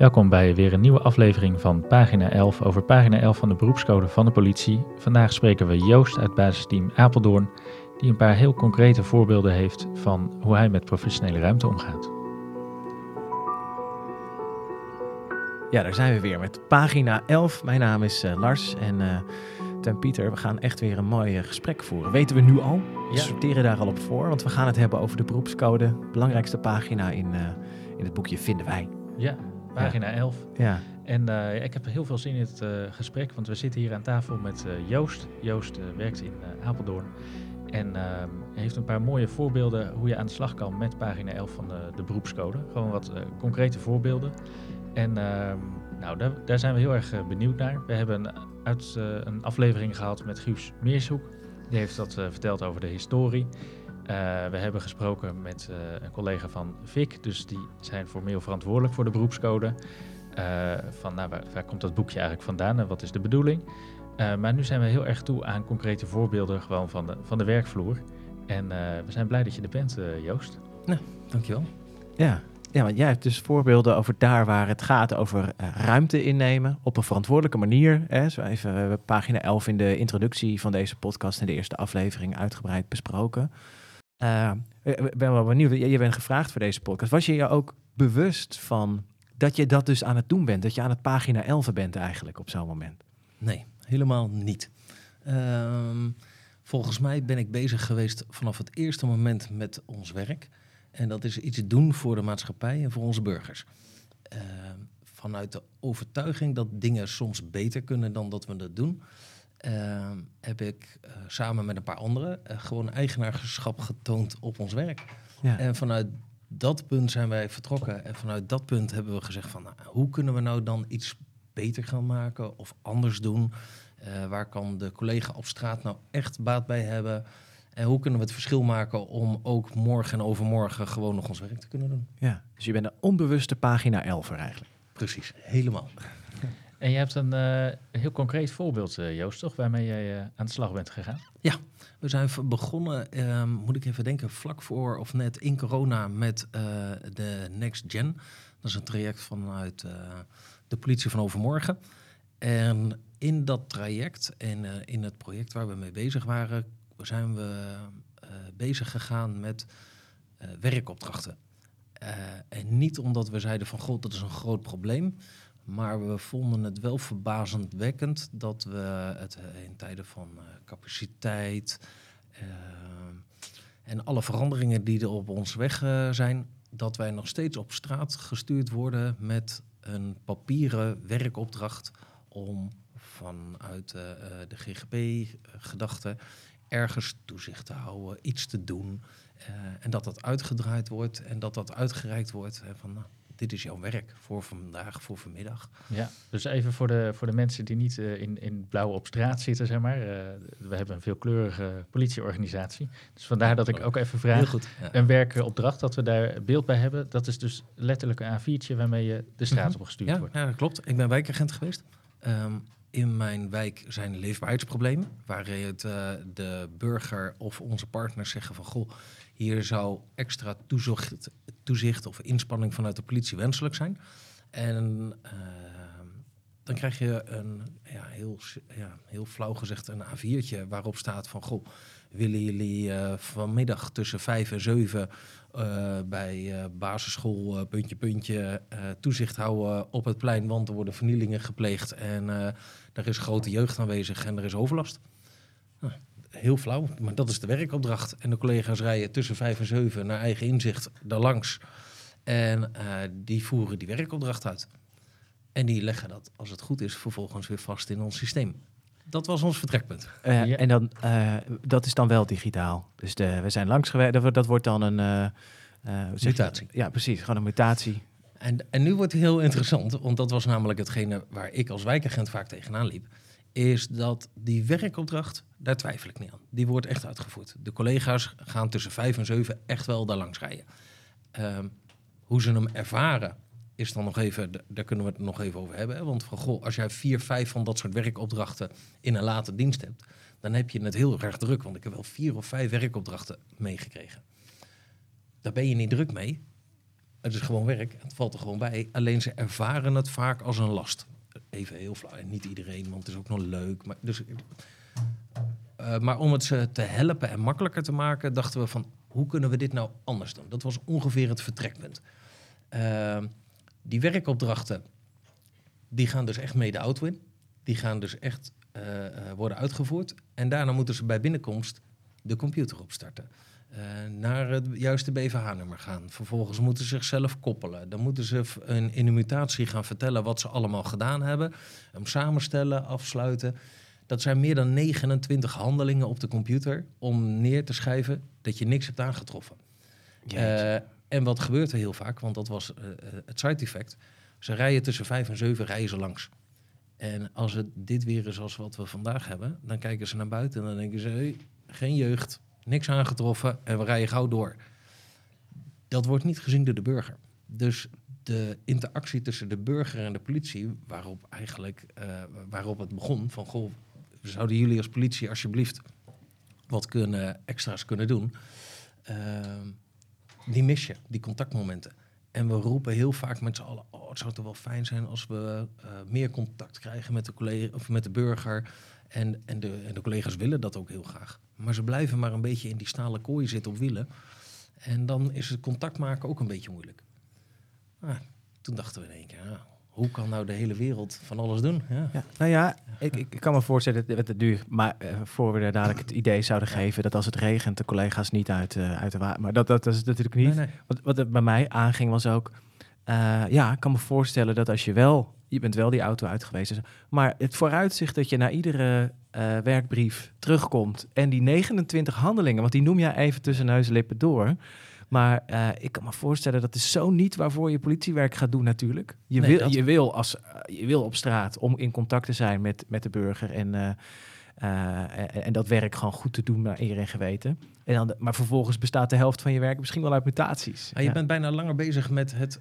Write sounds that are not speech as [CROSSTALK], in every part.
Welkom bij weer een nieuwe aflevering van pagina 11 over pagina 11 van de beroepscode van de politie. Vandaag spreken we Joost uit basisteam Apeldoorn, die een paar heel concrete voorbeelden heeft van hoe hij met professionele ruimte omgaat. Ja, daar zijn we weer met pagina 11. Mijn naam is uh, Lars en uh, ten Pieter, we gaan echt weer een mooi uh, gesprek voeren. Weten we nu al? We Ja. sorteren daar al op voor, want we gaan het hebben over de beroepscode. Belangrijkste pagina in, in het boekje vinden wij. Ja, pagina 11. Ja, En eh, ik heb heel veel zin in het eh, gesprek, want we zitten hier aan tafel met eh, Joost. Joost werkt in Apeldoorn en ehm, heeft een paar mooie voorbeelden hoe je aan de slag kan met pagina 11 van de, de beroepscode. Gewoon wat concrete voorbeelden. En ehm, nou, daar, daar zijn we heel erg benieuwd naar. We hebben een, uit, een aflevering gehad met Guus Meershoek. Die heeft dat verteld over de historie. Eh, we hebben gesproken met eh, een collega van VIC, dus die zijn formeel verantwoordelijk voor de beroepscode. Eh, van nou, waar, waar komt dat boekje eigenlijk vandaan en wat is de bedoeling? Eh, maar nu zijn we heel erg toe aan concrete voorbeelden gewoon van de, van de werkvloer. En eh, we zijn blij dat je er bent, eh, Joost. Dankjewel. ja. ja, want jij hebt dus voorbeelden over daar waar het gaat over ruimte innemen op een verantwoordelijke manier. Hè. Zo even, we hebben pagina 11 in de introductie van deze podcast in de eerste aflevering uitgebreid besproken. Eh, ik ben wel benieuwd, je je bent gevraagd voor deze podcast. Was je je ook bewust van dat je dat dus aan het doen bent? Dat je aan het pagina 11 bent eigenlijk op zo'n moment? Nee, helemaal niet. Ehm, volgens mij ben ik bezig geweest vanaf het eerste moment met ons werk. En dat is iets doen voor de maatschappij en voor onze burgers. Ehm, vanuit de overtuiging dat dingen soms beter kunnen dan dat we dat doen, ehm, heb ik eh, samen met een paar anderen eh, gewoon eigenaarschap getoond op ons werk. Ja. En vanuit dat punt zijn wij vertrokken. En vanuit dat punt hebben we gezegd van... Nou, hoe kunnen we nou dan iets beter gaan maken of anders doen? Eh, waar kan de collega op straat nou echt baat bij hebben? En hoe kunnen we het verschil maken om ook morgen en overmorgen gewoon nog ons werk te kunnen doen? Ja, dus je bent een onbewuste pagina 11 eigenlijk. Precies, helemaal. En je hebt een eh, heel concreet voorbeeld, eh, Joost, toch? Waarmee jij eh, aan de slag bent gegaan. We zijn begonnen, ehm, moet ik even denken, vlak voor of net in corona met de Next Gen. Dat is een traject vanuit de politie van overmorgen. En in dat traject en in het project waar we mee bezig waren, zijn we bezig gegaan met werkopdrachten. En niet omdat we zeiden van god, dat is een groot probleem. Maar we vonden het wel verbazendwekkend dat we het eh, in tijden van eh, capaciteit eh, en alle veranderingen die er op ons weg zijn, dat wij nog steeds op straat gestuurd worden met een papieren werkopdracht om vanuit de GGP-gedachte ergens toezicht te houden, iets te doen. en dat dat uitgedraaid wordt en dat dat uitgereikt wordt. En van, nou, dit is jouw werk voor vandaag, voor vanmiddag. Ja, dus even voor de, voor de mensen die niet eh, in, in blauw op straat zitten, zeg maar. Eh, we hebben een veelkleurige politieorganisatie. Dus vandaar dat ik ook even vraag. Heel goed. Ja. Een werkopdracht, dat we daar beeld bij hebben. Dat is dus letterlijk een A4'tje waarmee je de straat Mhm. op gestuurd Ja, wordt. ja, dat klopt. Ik ben wijkagent geweest. Ehm, in mijn wijk zijn leefbaarheidsproblemen, waar het, eh, de burger of onze partners zeggen van goh, hier zou extra toezicht, toezicht of inspanning vanuit de politie wenselijk zijn. En ehm, dan krijg je een ja, heel, ja, heel flauw gezegd een A4'tje waarop staat van goh, willen jullie eh, vanmiddag tussen vijf en zeven eh, bij eh, basisschool eh, puntje puntje eh, toezicht houden op het plein, want er worden vernielingen gepleegd en eh, er is grote jeugd aanwezig en er is overlast. Nou, heel flauw, maar dat is de werkopdracht. En de collega's rijden tussen vijf en zeven naar eigen inzicht daarlangs en eh, die voeren die werkopdracht uit. En die leggen dat, als het goed is, vervolgens weer vast in ons systeem. Dat was ons vertrekpunt. Eh, Ja. En dan, eh, dat is dan wel digitaal. Dus de, we zijn langs geweest, dat, wordt- dat wordt dan een... eh, eh, je? Mutatie. Ja, precies. Gewoon een mutatie. En, en nu wordt het heel interessant, want dat was namelijk hetgene waar ik als wijkagent vaak tegenaan liep. Is dat die werkopdracht, daar twijfel ik niet aan. Die wordt echt uitgevoerd. De collega's gaan tussen vijf en zeven echt wel daar langs rijden. Ehm, hoe ze hem ervaren, is dan nog even, daar kunnen we het nog even over hebben. Want van goh, als jij vier, vijf van dat soort werkopdrachten in een late dienst hebt, dan heb je het heel erg druk. Want ik heb wel vier of vijf werkopdrachten meegekregen. Daar ben je niet druk mee. Het is gewoon werk, het valt er gewoon bij. Alleen ze ervaren het vaak als een last. Even heel flauw, niet iedereen, want het is ook nog leuk. Maar, dus, eh, maar om het ze te helpen en makkelijker te maken, dachten we van hoe kunnen we dit nou anders doen? Dat was ongeveer het vertrekpunt. Uh, die werkopdrachten, die gaan dus echt mee de auto in. Die gaan dus echt uh, worden uitgevoerd. En daarna moeten ze bij binnenkomst de computer opstarten. Naar het juiste BVH-nummer gaan. Vervolgens moeten ze zichzelf koppelen. Dan moeten ze een, in een mutatie gaan vertellen wat ze allemaal gedaan hebben. Hem samenstellen, afsluiten. Dat zijn meer dan 29 handelingen op de computer om neer te schrijven dat je niks hebt aangetroffen. Uh, en wat gebeurt er heel vaak, want dat was uh, het side effect. Ze rijden tussen vijf en zeven ze langs. En als het dit weer is als wat we vandaag hebben, dan kijken ze naar buiten en dan denken ze: hey, geen jeugd, niks aangetroffen en we rijden gauw door. Dat wordt niet gezien door de burger. Dus de interactie tussen de burger en de politie, waarop eigenlijk uh, waarop het begon, van goh, zouden jullie als politie alsjeblieft wat kunnen, extra's kunnen doen, uh, die mis je, die contactmomenten. En we roepen heel vaak met z'n allen: oh, het zou toch wel fijn zijn als we uh, meer contact krijgen met de, collega, of met de burger. En, en, de, en de collega's willen dat ook heel graag. Maar ze blijven maar een beetje in die stalen kooi zitten op wielen. En dan is het contact maken ook een beetje moeilijk. Ah, toen dachten we in één keer, ah, hoe kan nou de hele wereld van alles doen? Ja. ja nou ja, ik, ik, kan me voorstellen dat het duur, maar uh, voor we er dadelijk het idee zouden geven dat als het regent de collega's niet uit, uh, uit de water. Maar dat, dat, dat, is natuurlijk niet. Nee, nee. Wat, wat het bij mij aanging was ook, uh, ja, ik kan me voorstellen dat als je wel, je bent wel die auto uit geweest, maar het vooruitzicht dat je na iedere werkbrief terugkomt en die 29 handelingen, want die noem jij even tussen neus en lippen door. Maar uh, ik kan me voorstellen dat is zo niet waarvoor je politiewerk gaat doen natuurlijk. Je, nee, wil, dat... je, wil, als, uh, je wil op straat om in contact te zijn met, met de burger en, uh, en, en, dat werk gewoon goed te doen naar eer en geweten. En dan, maar vervolgens bestaat de helft van je werk misschien wel uit mutaties. Ja, je ja. bent bijna langer bezig met het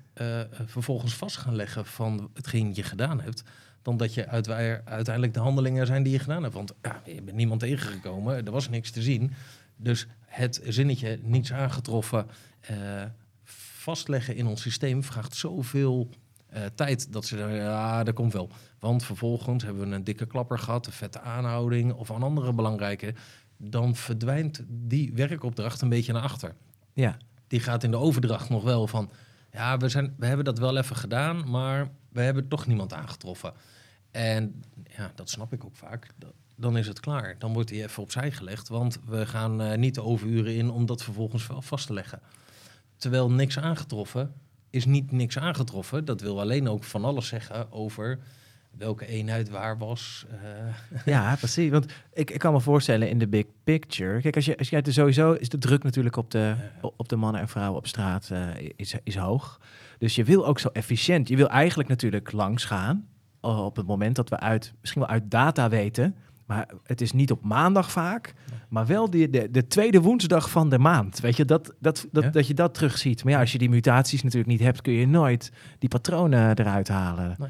vervolgens vast gaan leggen van hetgeen je gedaan hebt dan dat je uit, uiteindelijk de handelingen zijn die je gedaan hebt. Want ja, je bent niemand tegengekomen, er was niks te zien. Dus het zinnetje niets aangetroffen uh, vastleggen in ons systeem vraagt zoveel uh, tijd dat ze zeggen, ja, dat komt wel. Want vervolgens hebben we een dikke klapper gehad, een vette aanhouding of een andere belangrijke. Dan verdwijnt die werkopdracht een beetje naar achter. Ja. Die gaat in de overdracht nog wel van, ja, we, zijn, we hebben dat wel even gedaan, maar we hebben toch niemand aangetroffen. En ja, dat snap ik ook vaak. Dat, dan is het klaar. Dan wordt hij even opzij gelegd, want we gaan uh, niet de overuren in om dat vervolgens vast te leggen. Terwijl niks aangetroffen is niet niks aangetroffen. Dat wil alleen ook van alles zeggen over welke eenheid waar was. Uh. Ja, precies. Want ik, ik kan me voorstellen in de big picture. Kijk, als je, als je er sowieso is de druk natuurlijk op de, op de mannen en vrouwen op straat uh, is, is hoog. Dus je wil ook zo efficiënt. Je wil eigenlijk natuurlijk langs gaan. Op het moment dat we uit, misschien wel uit data weten maar het is niet op maandag vaak, maar wel de, de, de tweede woensdag van de maand. Weet je, dat, dat, dat, ja? dat je dat terugziet. Maar ja, als je die mutaties natuurlijk niet hebt, kun je nooit die patronen eruit halen. Nee.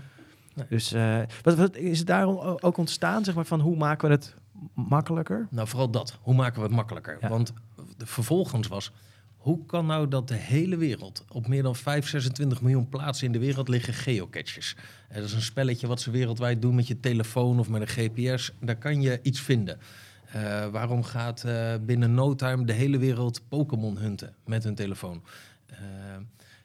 Nee. Dus uh, wat, wat, is het daarom ook ontstaan, zeg maar, van hoe maken we het makkelijker? Nou, vooral dat. Hoe maken we het makkelijker? Ja. Want de, vervolgens was, hoe kan nou dat de hele wereld, op meer dan 5, 26 miljoen plaatsen in de wereld liggen geocaches? Dat is een spelletje wat ze wereldwijd doen met je telefoon of met een GPS. Daar kan je iets vinden. Uh, waarom gaat uh, binnen no time de hele wereld Pokémon hunten met hun telefoon?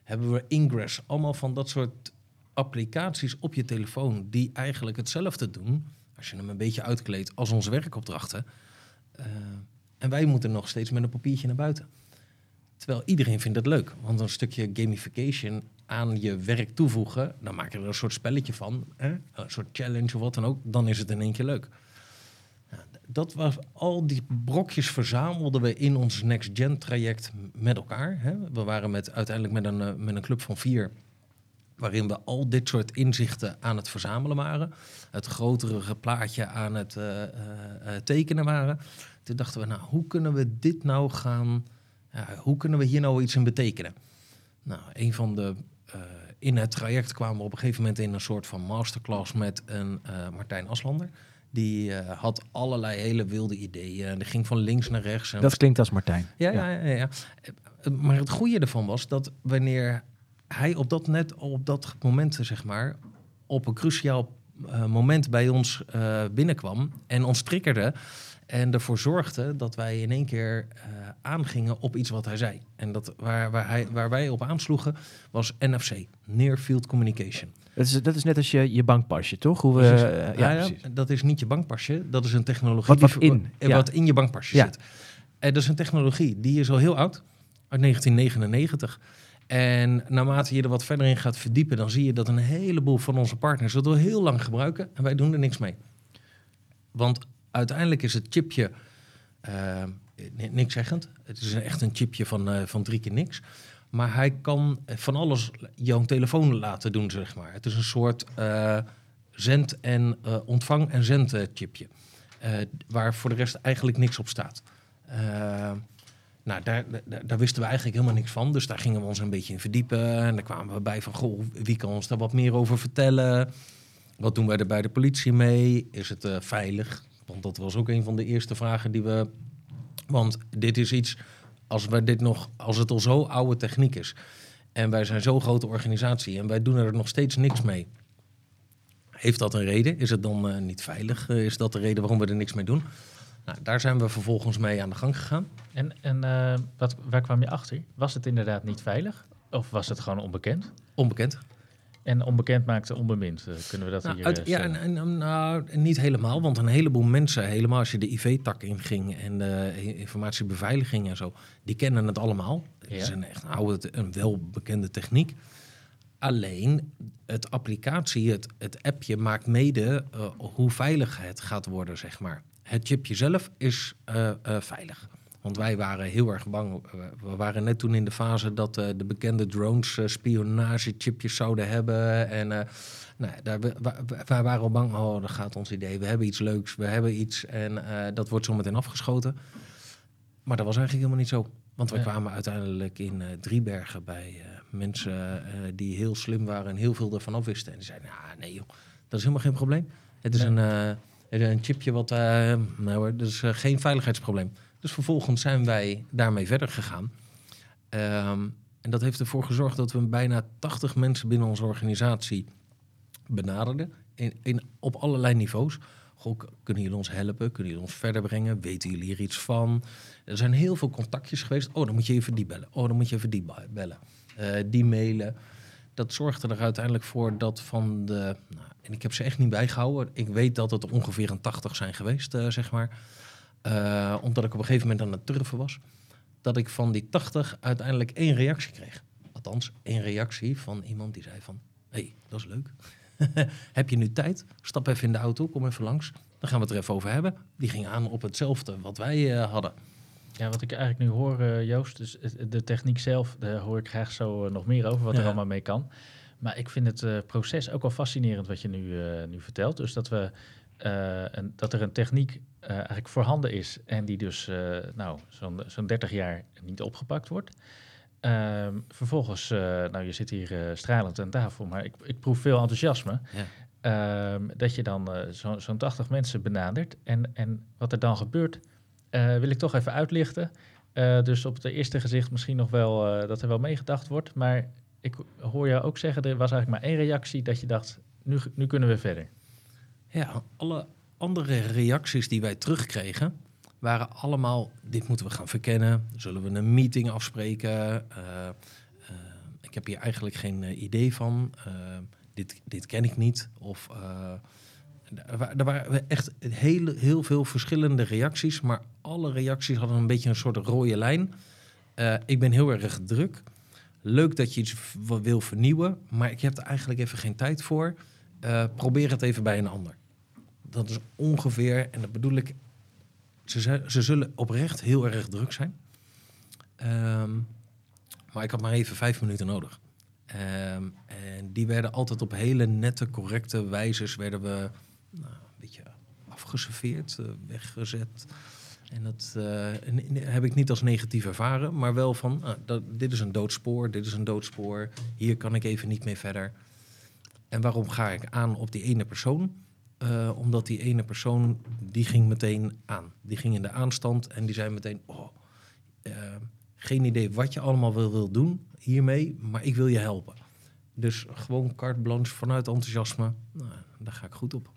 Hebben we Ingress, allemaal van dat soort applicaties op je telefoon die eigenlijk hetzelfde doen, als je hem een beetje uitkleedt als onze werkopdrachten. en wij moeten nog steeds met een papiertje naar buiten. Terwijl iedereen vindt het leuk. Want een stukje gamification aan je werk toevoegen, dan maak je er een soort spelletje van, hè? een soort challenge of wat dan ook, dan is het in één keer leuk. Dat was al die brokjes verzamelden we in ons Next Gen traject met elkaar. Hè? We waren met, uiteindelijk met een, eh, met een club van vier, waarin we al dit soort inzichten aan het verzamelen waren. Het grotere plaatje aan het uh, uh, tekenen waren. Toen dachten we, nou, hoe kunnen we dit nou gaan hoe kunnen we hier nou iets in betekenen? Nou, een van de. Uh, in het traject kwamen we op een gegeven moment in een soort van masterclass met een uh, Martijn Aslander. Die uh, had allerlei hele wilde ideeën. Die ging van links naar rechts. En dat klinkt als Martijn. Ja, ja, ja. ja, ja. Maar het goede ervan was dat wanneer hij op dat net, op dat moment, zeg maar, op een cruciaal eh, moment bij ons eh, binnenkwam en ons triggerde. En ervoor zorgde dat wij in één keer eh, aangingen op iets wat hij zei. En dat, waar, waar, hij, waar wij op aansloegen was NFC, Near Field Communication. Dat is, dat is net als je, je bankpasje, toch? Hoe we, Precies. eh, ja, ja, ja, dat is niet je bankpasje, dat is een technologie Wat- wat die- in, eh, ja. wat in je bankpasje zit. En dat is een technologie die is al heel oud, uit 1999. En naarmate je er wat verder in gaat verdiepen, dan zie je dat een heleboel van onze partners dat al heel lang gebruiken en wij doen er niks mee. Want uiteindelijk is het chipje eh, ni- niks zeggend. Het is echt een chipje van, eh, van drie keer niks. Maar hij kan van alles jouw telefoon laten doen, zeg maar. Het is een soort eh, zend- en ontvang- en zendchipje. waar voor de rest eigenlijk niks op staat. Nou, daar, daar, daar wisten we eigenlijk helemaal niks van. Dus daar gingen we ons een beetje in verdiepen. En daar kwamen we bij van, goh, wie kan ons daar wat meer over vertellen? Wat doen wij er bij de politie mee? Is het veilig? Want dat was ook een van de eerste vragen die we... Want dit is iets, als, wij dit nog, als het al zo oude techniek is... en wij zijn zo'n grote organisatie en wij doen er nog steeds niks mee... Heeft dat een reden? Is het dan eh, niet veilig? Eh, is dat de reden waarom we er niks mee doen? Nou, daar zijn we vervolgens mee aan de gang gegaan. En, en eh, wat, waar kwam je achter? Was het inderdaad niet veilig? Of was het gewoon onbekend? Onbekend. En onbekend maakte onbemind. eh, kunnen we dat Nou, hier uit- eh, ja, en, en, nou, niet helemaal, want een heleboel mensen, helemaal als je de IV-tak inging en de informatiebeveiliging en zo, die kennen het allemaal. Het is een echt oude, een welbekende techniek. Alleen het applicatie, het, het appje maakt mede eh, hoe veilig het gaat worden, zeg maar. Het chipje zelf is eh, eh, veilig. Want wij waren heel erg bang. We waren net toen in de fase dat eh, de bekende drones eh, spionagechipjes zouden hebben. En eh, nou, daar, wij waren al bang, oh, dat gaat ons idee. We hebben iets leuks, we hebben iets en dat wordt zometeen afgeschoten. Maar dat was eigenlijk helemaal niet zo. Want we Ja. kwamen uiteindelijk in Driebergen bij mensen die heel slim waren en heel veel ervan afwisten. En die zeiden, ja, nee joh, dat is helemaal geen probleem. Het is Nee. een, het is een chipje wat, nou hoor, dat is geen veiligheidsprobleem. Dus vervolgens zijn wij daarmee verder gegaan. Ehm, en dat heeft ervoor gezorgd dat we bijna 80 mensen binnen onze organisatie benaderden. In, op allerlei niveaus. Goh, kunnen jullie ons helpen? Kunnen jullie ons verder brengen? Weten jullie hier iets van? Er zijn heel veel contactjes geweest. Oh, dan moet je even die bellen. Oh, dan moet je even die bellen. Eh, die mailen. Dat zorgde er uiteindelijk voor dat van de... Nou, en ik heb ze echt niet bijgehouden. Ik weet dat het ongeveer een 80 zijn geweest, eh, zeg maar. Eh, omdat ik op een gegeven moment aan het turven was. Dat ik van die 80 uiteindelijk één reactie kreeg. Althans, één reactie van iemand die zei van... Hé, hey, dat is leuk. [LAUGHS] Heb je nu tijd? Stap even in de auto, kom even langs. Dan gaan we het er even over hebben. Die ging aan op hetzelfde wat wij eh, hadden. Ja, wat ik eigenlijk nu hoor, eh, Joost, dus de techniek zelf, daar hoor ik graag zo nog meer over, wat er allemaal mee kan. Maar ik vind het proces ook wel fascinerend wat je nu, nu vertelt. Dus dat, we, een, dat er een techniek eh, eigenlijk voorhanden is en die dus eh, nou, zo'n zo'n 30 jaar niet opgepakt wordt. Ehm, vervolgens, eh, nou je zit hier stralend aan tafel, maar ik, ik proef veel enthousiasme. Ja. Ehm, dat je dan zo- zo'n 80 mensen benadert. En, en wat er dan gebeurt, wil ik toch even uitlichten. Dus op het eerste gezicht misschien nog wel dat er wel meegedacht wordt. Maar ik hoor jou ook zeggen, er was eigenlijk maar één reactie dat je dacht, nu, nu kunnen we verder. Ja, alle andere reacties die wij terugkregen waren allemaal: dit moeten we gaan verkennen. Zullen we een meeting afspreken? Eh, eh, ik heb hier eigenlijk geen eh, idee van. Dit, dit ken ik niet. Of er wa- waren echt heel, heel veel verschillende reacties, maar alle reacties hadden een beetje een soort rode lijn. Ik ben heel erg druk. Leuk dat je iets wil vernieuwen, maar ik heb er eigenlijk even geen tijd voor. Probeer het even bij een ander. Dat is ongeveer, en dat bedoel ik, ze, ze zullen oprecht heel erg druk zijn. Ehm, maar ik had maar even vijf minuten nodig. Ehm, en die werden altijd op hele nette, correcte wijzes werden we nou, een beetje afgeserveerd, eh, weggezet. En dat eh, heb ik niet als negatief ervaren, maar wel van, ah, dat, dit is een doodspoor, dit is een doodspoor, hier kan ik even niet mee verder. En waarom ga ik aan op die ene persoon? Eh, omdat die ene persoon, die ging meteen aan. Die ging in de aanstand en die zei meteen, oh, eh, Geen idee wat je allemaal wil, wil doen hiermee, maar ik wil je helpen. Dus gewoon carte blanche vanuit enthousiasme. Nou, daar ga ik goed op.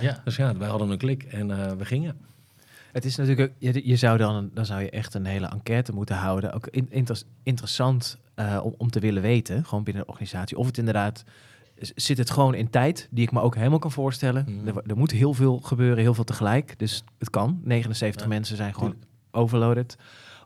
Ja. [LAUGHS] Dus ja, wij hadden een klik en eh, we gingen. Het is natuurlijk, ook- je, je zou dan, dan zou je echt een hele enquête moeten houden. Ook in- inter- interessant om, om te willen weten, gewoon binnen de organisatie, of het inderdaad zit het gewoon in tijd, die ik me ook helemaal kan voorstellen. Mhm. Er, er moet heel veel gebeuren, heel veel tegelijk, dus het kan. 79 Ja, mensen zijn gewoon overloaded.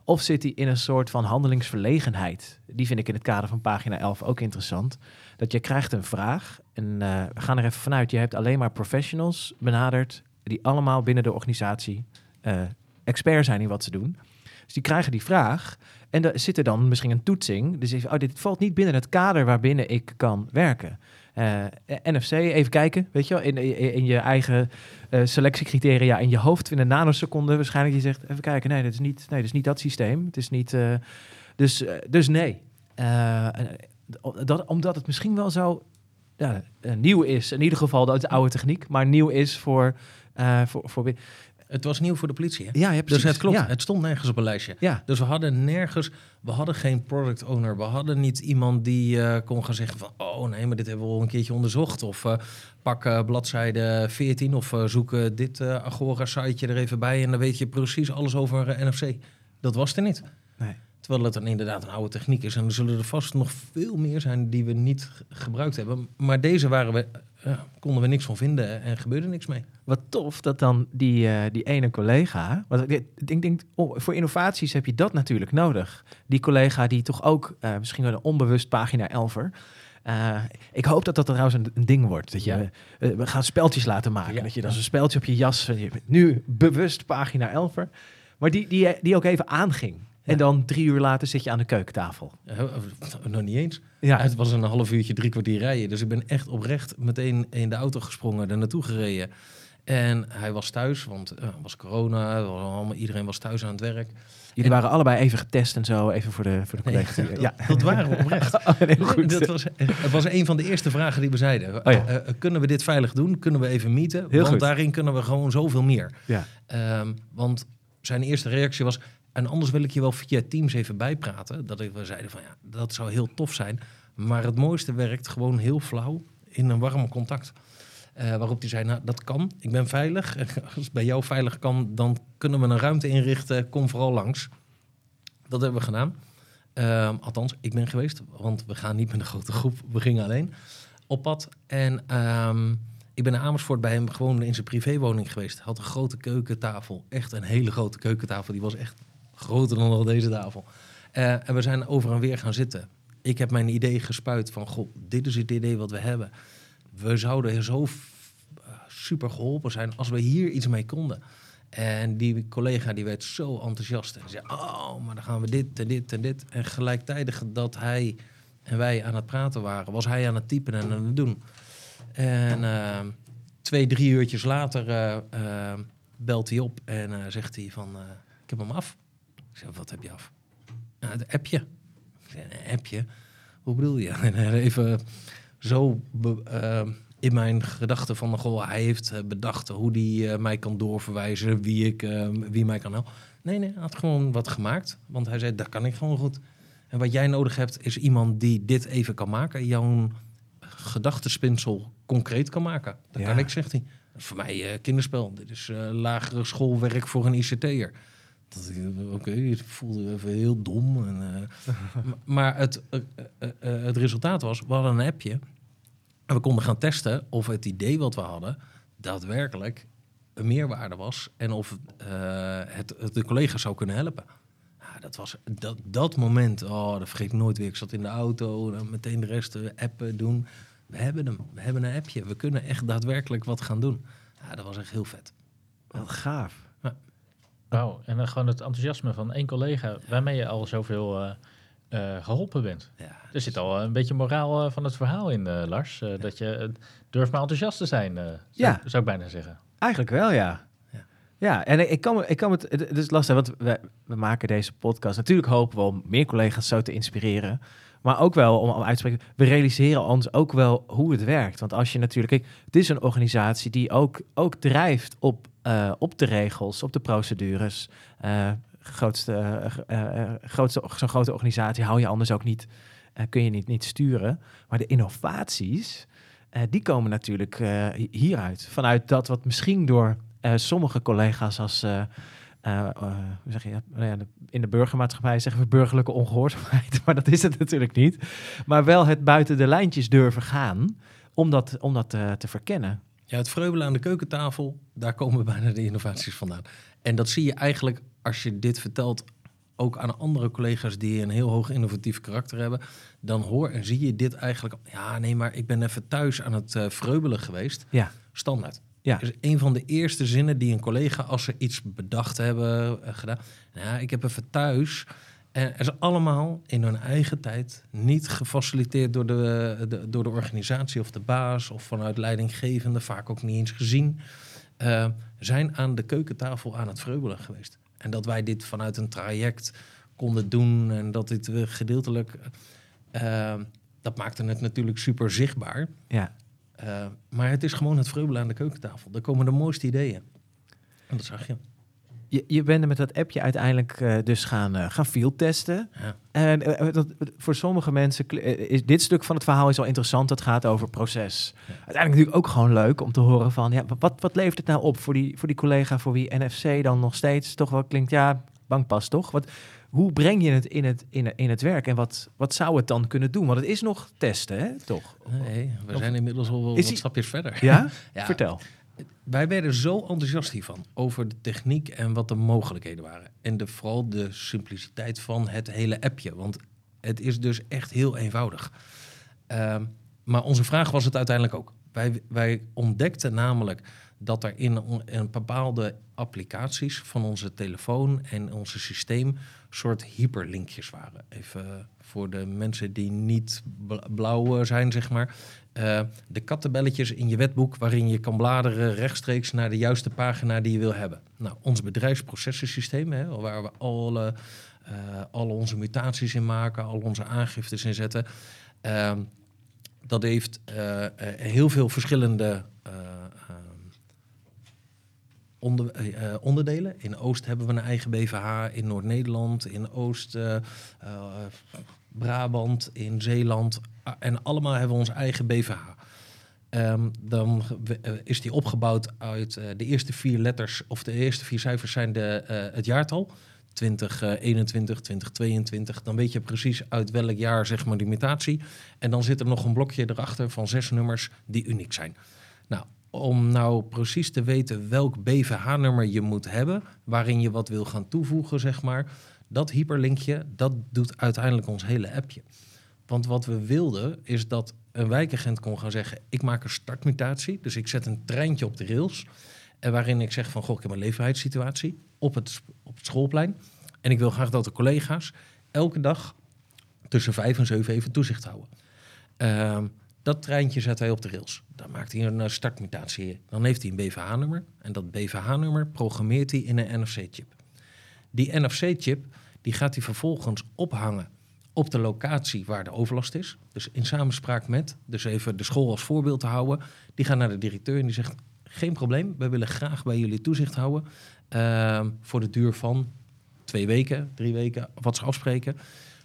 Of zit hij in een soort van handelingsverlegenheid? Die vind ik in het kader van pagina 11 ook interessant. Dat je krijgt een vraag en eh, we gaan er even vanuit. Je hebt alleen maar professionals benaderd die allemaal binnen de organisatie eh, expert zijn in wat ze doen. Dus die krijgen die vraag en er zit er dan misschien een toetsing. Dus even, oh, dit valt niet binnen het kader waarbinnen ik kan werken. Eh, NFC, even kijken, weet je wel, in, in, je eigen eh, selectiecriteria in je hoofd in een nanoseconde waarschijnlijk. Je zegt, even kijken, nee, dat is niet, nee, dat is niet dat systeem. Het is niet, eh, dus, dus nee. Dat, omdat het misschien wel zo ja, nieuw is. In ieder geval, is oude techniek, maar nieuw is voor... voor, voor Het was nieuw voor de politie. Hè? ja, ja, Dus het klopt, Ja, het stond nergens op een lijstje. ja. Dus we hadden nergens, we hadden geen product owner. We hadden niet iemand die eh, kon gaan zeggen van, oh nee, maar dit hebben we al een keertje onderzocht. Of eh, pak eh, bladzijde 14 of zoek dit Agora-siteje er even bij en dan weet je precies alles over NFC. Dat was er niet. Terwijl het dan inderdaad een oude techniek is. En er zullen er vast nog veel meer zijn die we niet gebruikt hebben. Maar deze waren we, eh, konden we niks van vinden en gebeurde niks mee. Wat tof dat dan die, eh, die ene collega. Want ik denk, denk, oh, voor innovaties heb je dat natuurlijk nodig. Die collega die toch ook eh, misschien wel een onbewust pagina 11er. Eh, ik hoop dat dat trouwens een, een ding wordt. Dat je, we gaan speltjes laten maken. Ja. Dat je dan zo'n speltje op je jas. Je nu bewust pagina 11er. Maar die, die, die ook even aanging. En Ja. dan drie uur later zit je aan de keukentafel. Eh, eh, [LAUGHS] nog niet eens. Ja, Het was een half uurtje, drie kwartier rijden. Dus ik ben echt oprecht meteen in de auto gesprongen, er naartoe gereden. En hij was thuis, want eh, het was corona, was allemaal, iedereen was thuis aan het werk. jullie waren allebei even getest en zo. Even voor de, voor de collega's. [LAUGHS] die- dat, dat waren we [LAUGHS] oprecht. Oh, goed. Dat was, het was een van de eerste vragen die we zeiden. Oh ja. Eh, eh, kunnen we dit veilig doen? Kunnen we even meeten? Heel want goed. daarin kunnen we gewoon zoveel meer. Ja. Ehm, want zijn eerste reactie was... en anders wil ik je wel via Teams even bijpraten. Dat ik, we zeiden van ja, dat zou heel tof zijn. Maar het mooiste werkt gewoon heel flauw in een warm contact. Eh, waarop hij zei, nou dat kan, ik ben veilig. [LAUGHS] Als het bij jou veilig kan, dan kunnen we een ruimte inrichten. Kom vooral langs. Dat hebben we gedaan. Ehm, althans, ik ben geweest, want we gaan niet met een grote groep. We gingen alleen op pad. En ehm, ik ben naar Amersfoort bij hem gewoon in zijn privéwoning geweest. Had een grote keukentafel. Echt een hele grote keukentafel. Die was echt groter dan al deze tafel. Eh, en we zijn over en weer gaan zitten. Ik heb mijn idee gespuit van, goh, dit is het idee wat we hebben. We zouden zo eh, super geholpen zijn als we hier iets mee konden. En die collega die werd zo enthousiast. En zei, oh, maar dan gaan we dit en dit en dit. En gelijktijdig dat hij en wij aan het praten waren, was hij aan het typen en aan het doen. En eh, twee, drie uurtjes later belt hij op en zegt hij van, ik heb hem af. Ik wat heb je af? "Nou, het appje. Ik een appje? Hoe bedoel je? [LAUGHS] En even zo eh, in mijn gedachten van, goh, hij heeft eh, bedacht hoe hij mij kan doorverwijzen, wie, ik, eh, wie mij kan helpen. Nee, nee, hij had gewoon wat gemaakt. Want hij zei, dat kan ik gewoon goed. En wat jij nodig hebt, is iemand die dit even kan maken. Jouw gedachtenspinsel concreet kan maken. Dat Ja. kan ik, zegt hij. Dat is voor mij eh, kinderspel. Dit is eh, lagere schoolwerk voor een ICT'er. Dat ik, Oké, het voelde even heel dom. En, eh, [LAUGHS] maar het, eh, eh, het resultaat was, we hadden een appje. En we konden gaan testen of het idee wat we hadden daadwerkelijk een meerwaarde was. En of het, het de collega's zou kunnen helpen. Ja, dat was dat, dat moment, oh, dat vergeet ik nooit weer. Ik zat in de auto, en meteen de rest appen doen. We hebben hem, we hebben een appje. We kunnen echt daadwerkelijk wat gaan doen. Ja, dat was echt heel vet. Wat gaaf. Wauw, en dan gewoon het enthousiasme van één collega waarmee je al zoveel eh, eh, geholpen bent. Ja, Er zit al een beetje moraal eh, van het verhaal in, eh, Lars. eh, Dat je eh, durft maar enthousiast te zijn, eh, zou, Ja. zou ik bijna zeggen. Eigenlijk wel, ja. Ja. Ja, en ik- kan, ik kan het, het het is lastig, want we, we maken deze podcast. Natuurlijk hopen we om meer collega's zo te inspireren. Maar ook wel om, om uit te spreken, we realiseren ons ook wel hoe het werkt. Want als je natuurlijk, kijk, het is een organisatie die ook, ook drijft op, eh, op de regels, op de procedures. Eh, grootste, uh, uh, grootste, zo'n grote organisatie hou je anders ook niet, kun je niet, niet sturen. Maar de innovaties, die komen natuurlijk hieruit. Vanuit dat wat misschien door sommige collega's als uh, hoe zeg je, nou in de burgermaatschappij zeggen we burgerlijke ongehoorzaamheid, [LAUGHS] maar dat is het natuurlijk niet. Maar wel het buiten de lijntjes durven gaan om dat, om dat uh, te verkennen. Ja, het vreubelen aan de keukentafel, daar komen bijna de innovaties vandaan. En dat zie je eigenlijk als je dit vertelt ook aan andere collega's die een heel hoog innovatief karakter hebben, dan hoor en zie je dit eigenlijk. Ja, nee, maar ik ben even thuis aan het uh, vreubelen geweest. Ja. Standaard. Ja. is een van de eerste zinnen die een collega, als ze iets bedacht hebben, uh, gedaan. Nou, ik heb even thuis. En er is allemaal in hun eigen tijd niet gefaciliteerd door de, de, door de organisatie of de baas of vanuit leidinggevende, vaak ook niet eens gezien. Uh, zijn aan de keukentafel aan het vreubelen geweest. En dat wij dit vanuit een traject konden doen en dat dit gedeeltelijk. Uh, dat maakte het natuurlijk super zichtbaar. Ja. Uh, maar het is gewoon het vreubelen aan de keukentafel. Daar komen de mooiste ideeën. En dat zag je. Je, je bent er met dat appje uiteindelijk uh, dus gaan, uh, gaan field testen. Ja. En dat, voor sommige mensen is dit stuk van het verhaal is al interessant. Het gaat over proces. Ja. Uiteindelijk natuurlijk ook gewoon leuk om te horen van... Ja, wat, wat levert het nou op voor die, voor die collega voor wie NFC dan nog steeds toch wel klinkt... Ja, bankpas toch? Wat, hoe breng je het in het, in, in het werk en wat, wat zou het dan kunnen doen? Want het is nog testen, hè? toch? Nee, we zijn inmiddels al wel wat stapjes verder. Ja? [LAUGHS] ja? Vertel. Wij werden zo enthousiast hiervan over de techniek en wat de mogelijkheden waren. En vooral de simpliciteit van het hele appje. Want het is dus echt heel eenvoudig. Uh, maar onze vraag was het uiteindelijk ook. Wij, wij ontdekten namelijk dat er in, in bepaalde applicaties van onze telefoon en onze systeem soort hyperlinkjes waren. Even voor de mensen die niet blauw zijn, zeg maar. Uh, de kattenbelletjes in je wetboek waarin je kan bladeren rechtstreeks naar de juiste pagina die je wil hebben. Nou, ons bedrijfsprocessensysteem, hè, waar we alle, uh, alle onze mutaties in maken, al onze aangiftes in zetten. Uh, dat heeft heel veel verschillende onder, uh, onderdelen. In Oost hebben we een eigen BVH, in Noord-Nederland, in Oost-Brabant, uh, in Zeeland. en allemaal hebben we ons eigen BVH. Ehm, dan is die opgebouwd uit de eerste vier letters, of de eerste vier cijfers zijn de, het jaartal. 2021, 2022. Dan weet je precies uit welk jaar zeg maar die mutatie. En dan zit er nog een blokje erachter van zes nummers die uniek zijn. Nou, om nou precies te weten welk BVH-nummer je moet hebben, waarin je wat wil gaan toevoegen, zeg maar. Dat hyperlinkje, dat doet uiteindelijk ons hele appje. Want wat we wilden, is dat een wijkagent kon gaan zeggen: Ik maak een startmutatie. Dus ik zet een treintje op de rails. En waarin ik zeg van goh, ik heb een leefbaarheidssituatie op het, op het schoolplein. En ik wil graag dat de collega's elke dag tussen vijf en zeven even toezicht houden. Uh, dat treintje zet hij op de rails. Dan maakt hij een eh, startmutatie. Dan heeft hij een BVH-nummer. En dat BVH-nummer programmeert hij in een NFC-chip. Die NFC-chip die gaat hij vervolgens ophangen op de locatie waar de overlast is. Dus in samenspraak met, dus even de school als voorbeeld te houden. Die gaat naar de directeur en die zegt: Geen probleem, wij willen graag bij jullie toezicht houden. Uh, voor de duur van twee weken, drie weken, wat ze afspreken.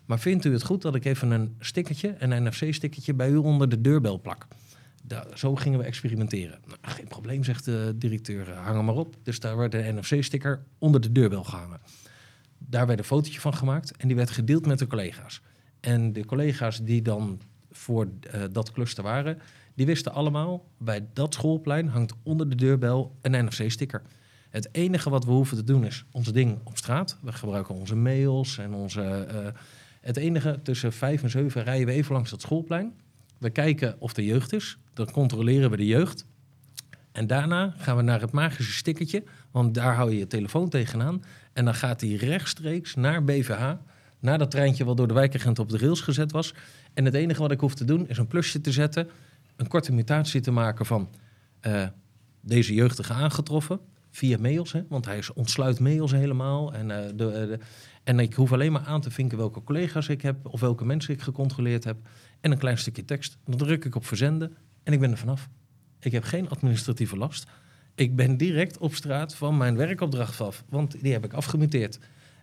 Maar vindt u het goed dat ik even een stickertje, een NFC-stickertje, bij u onder de deurbel plak? zo gingen we experimenteren. Nou, geen probleem, zegt de directeur, hang hem maar op. Dus daar werd de NFC-sticker onder de deurbel gehangen. Daar werd een fotootje van gemaakt en die werd gedeeld met de collega's. En de collega's die dan voor uh, dat cluster waren, die wisten allemaal, bij dat schoolplein hangt onder de deurbel een NFC-sticker. Het enige wat we hoeven te doen is ons ding op straat. We gebruiken onze mails en onze... Uh, het enige, tussen vijf en zeven rijden we even langs dat schoolplein. We kijken of er jeugd is. Dan controleren we de jeugd. En daarna gaan we naar het magische stickertje, want daar hou je je telefoon tegenaan. En dan gaat hij rechtstreeks naar BVH, naar dat treintje wat door de wijkagent op de rails gezet was. En het enige wat ik hoef te doen is een plusje te zetten, een korte mutatie te maken van uh, deze jeugdige aangetroffen via mails, hè, want hij ontsluit mails helemaal. En, uh, de, de, en ik hoef alleen maar aan te vinken welke collega's ik heb of welke mensen ik gecontroleerd heb. En een klein stukje tekst. Dan druk ik op verzenden en ik ben er vanaf. Ik heb geen administratieve last. Ik ben direct op straat van mijn werkopdracht af, want die heb ik afgemuteerd.